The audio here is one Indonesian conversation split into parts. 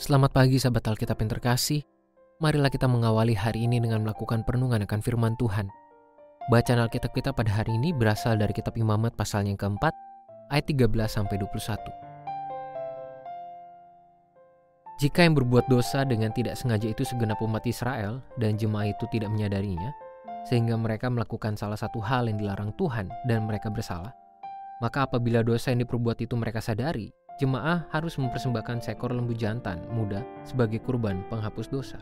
Selamat pagi sahabat Alkitab yang terkasih. Marilah kita mengawali hari ini dengan melakukan perenungan akan firman Tuhan. Bacaan Alkitab kita pada hari ini berasal dari kitab Imamat pasal yang keempat, ayat 13 sampai 21. Jika yang berbuat dosa dengan tidak sengaja itu segenap umat Israel dan jemaah itu tidak menyadarinya, sehingga mereka melakukan salah satu hal yang dilarang Tuhan dan mereka bersalah, maka apabila dosa yang diperbuat itu mereka sadari, jemaah harus mempersembahkan seekor lembu jantan muda sebagai kurban penghapus dosa.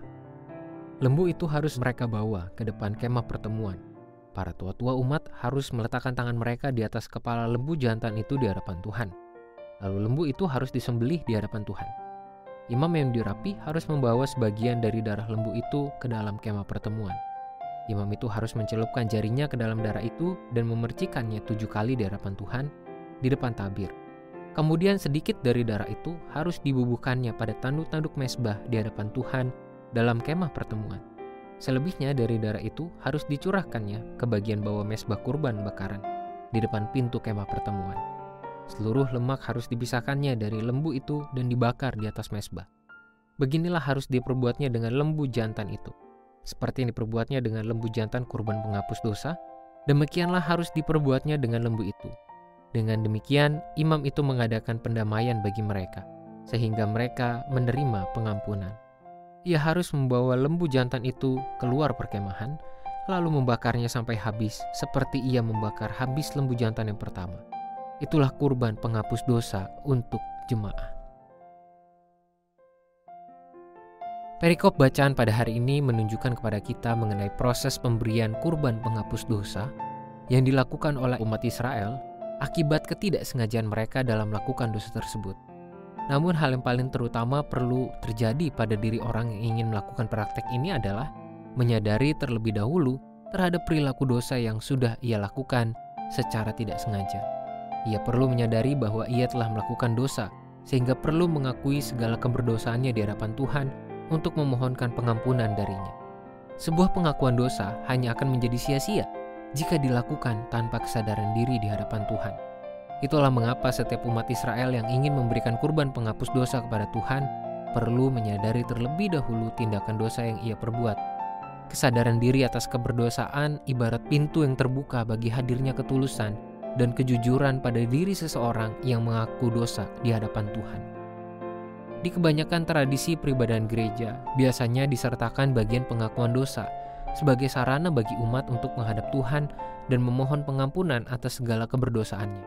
Lembu itu harus mereka bawa ke depan kemah pertemuan. Para tua-tua umat harus meletakkan tangan mereka di atas kepala lembu jantan itu di hadapan Tuhan. Lalu lembu itu harus disembelih di hadapan Tuhan. Imam yang dirapi harus membawa sebagian dari darah lembu itu ke dalam kemah pertemuan. Imam itu harus mencelupkan jarinya ke dalam darah itu dan memercikannya tujuh kali di hadapan Tuhan di depan tabir Kemudian sedikit dari darah itu harus dibubuhkannya pada tanduk-tanduk mesbah di hadapan Tuhan dalam kemah pertemuan. Selebihnya dari darah itu harus dicurahkannya ke bagian bawah mesbah kurban bakaran di depan pintu kemah pertemuan. Seluruh lemak harus dipisahkannya dari lembu itu dan dibakar di atas mesbah. Beginilah harus diperbuatnya dengan lembu jantan itu. Seperti yang diperbuatnya dengan lembu jantan kurban penghapus dosa, demikianlah harus diperbuatnya dengan lembu itu dengan demikian, imam itu mengadakan pendamaian bagi mereka, sehingga mereka menerima pengampunan. Ia harus membawa lembu jantan itu keluar perkemahan, lalu membakarnya sampai habis, seperti ia membakar habis lembu jantan yang pertama. Itulah kurban penghapus dosa untuk jemaah. Perikop bacaan pada hari ini menunjukkan kepada kita mengenai proses pemberian kurban penghapus dosa yang dilakukan oleh umat Israel akibat ketidaksengajaan mereka dalam melakukan dosa tersebut. Namun hal yang paling terutama perlu terjadi pada diri orang yang ingin melakukan praktek ini adalah menyadari terlebih dahulu terhadap perilaku dosa yang sudah ia lakukan secara tidak sengaja. Ia perlu menyadari bahwa ia telah melakukan dosa, sehingga perlu mengakui segala keberdosaannya di hadapan Tuhan untuk memohonkan pengampunan darinya. Sebuah pengakuan dosa hanya akan menjadi sia-sia jika dilakukan tanpa kesadaran diri di hadapan Tuhan. Itulah mengapa setiap umat Israel yang ingin memberikan kurban penghapus dosa kepada Tuhan perlu menyadari terlebih dahulu tindakan dosa yang ia perbuat. Kesadaran diri atas keberdosaan ibarat pintu yang terbuka bagi hadirnya ketulusan dan kejujuran pada diri seseorang yang mengaku dosa di hadapan Tuhan. Di kebanyakan tradisi peribadahan gereja, biasanya disertakan bagian pengakuan dosa sebagai sarana bagi umat untuk menghadap Tuhan dan memohon pengampunan atas segala keberdosaannya.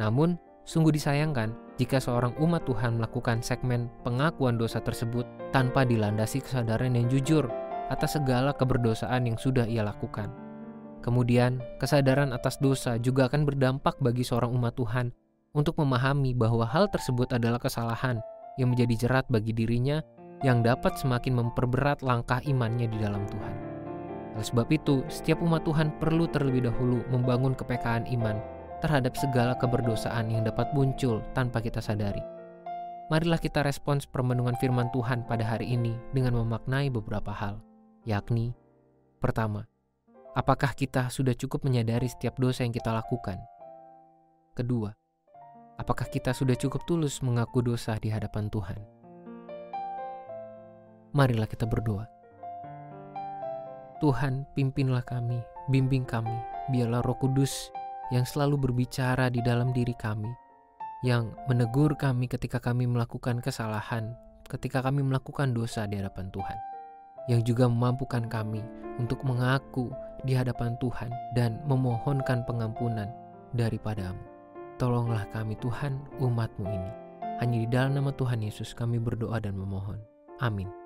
Namun, sungguh disayangkan jika seorang umat Tuhan melakukan segmen pengakuan dosa tersebut tanpa dilandasi kesadaran yang jujur atas segala keberdosaan yang sudah ia lakukan. Kemudian, kesadaran atas dosa juga akan berdampak bagi seorang umat Tuhan untuk memahami bahwa hal tersebut adalah kesalahan yang menjadi jerat bagi dirinya yang dapat semakin memperberat langkah imannya di dalam Tuhan. Oleh sebab itu, setiap umat Tuhan perlu terlebih dahulu membangun kepekaan iman terhadap segala keberdosaan yang dapat muncul tanpa kita sadari. Marilah kita respons permenungan firman Tuhan pada hari ini dengan memaknai beberapa hal, yakni pertama, apakah kita sudah cukup menyadari setiap dosa yang kita lakukan? Kedua, apakah kita sudah cukup tulus mengaku dosa di hadapan Tuhan? Marilah kita berdoa. Tuhan, pimpinlah kami, bimbing kami, biarlah Roh Kudus yang selalu berbicara di dalam diri kami, yang menegur kami ketika kami melakukan kesalahan, ketika kami melakukan dosa di hadapan Tuhan, yang juga memampukan kami untuk mengaku di hadapan Tuhan dan memohonkan pengampunan daripadamu. Tolonglah kami Tuhan, umatmu ini. Hanya di dalam nama Tuhan Yesus kami berdoa dan memohon. Amin.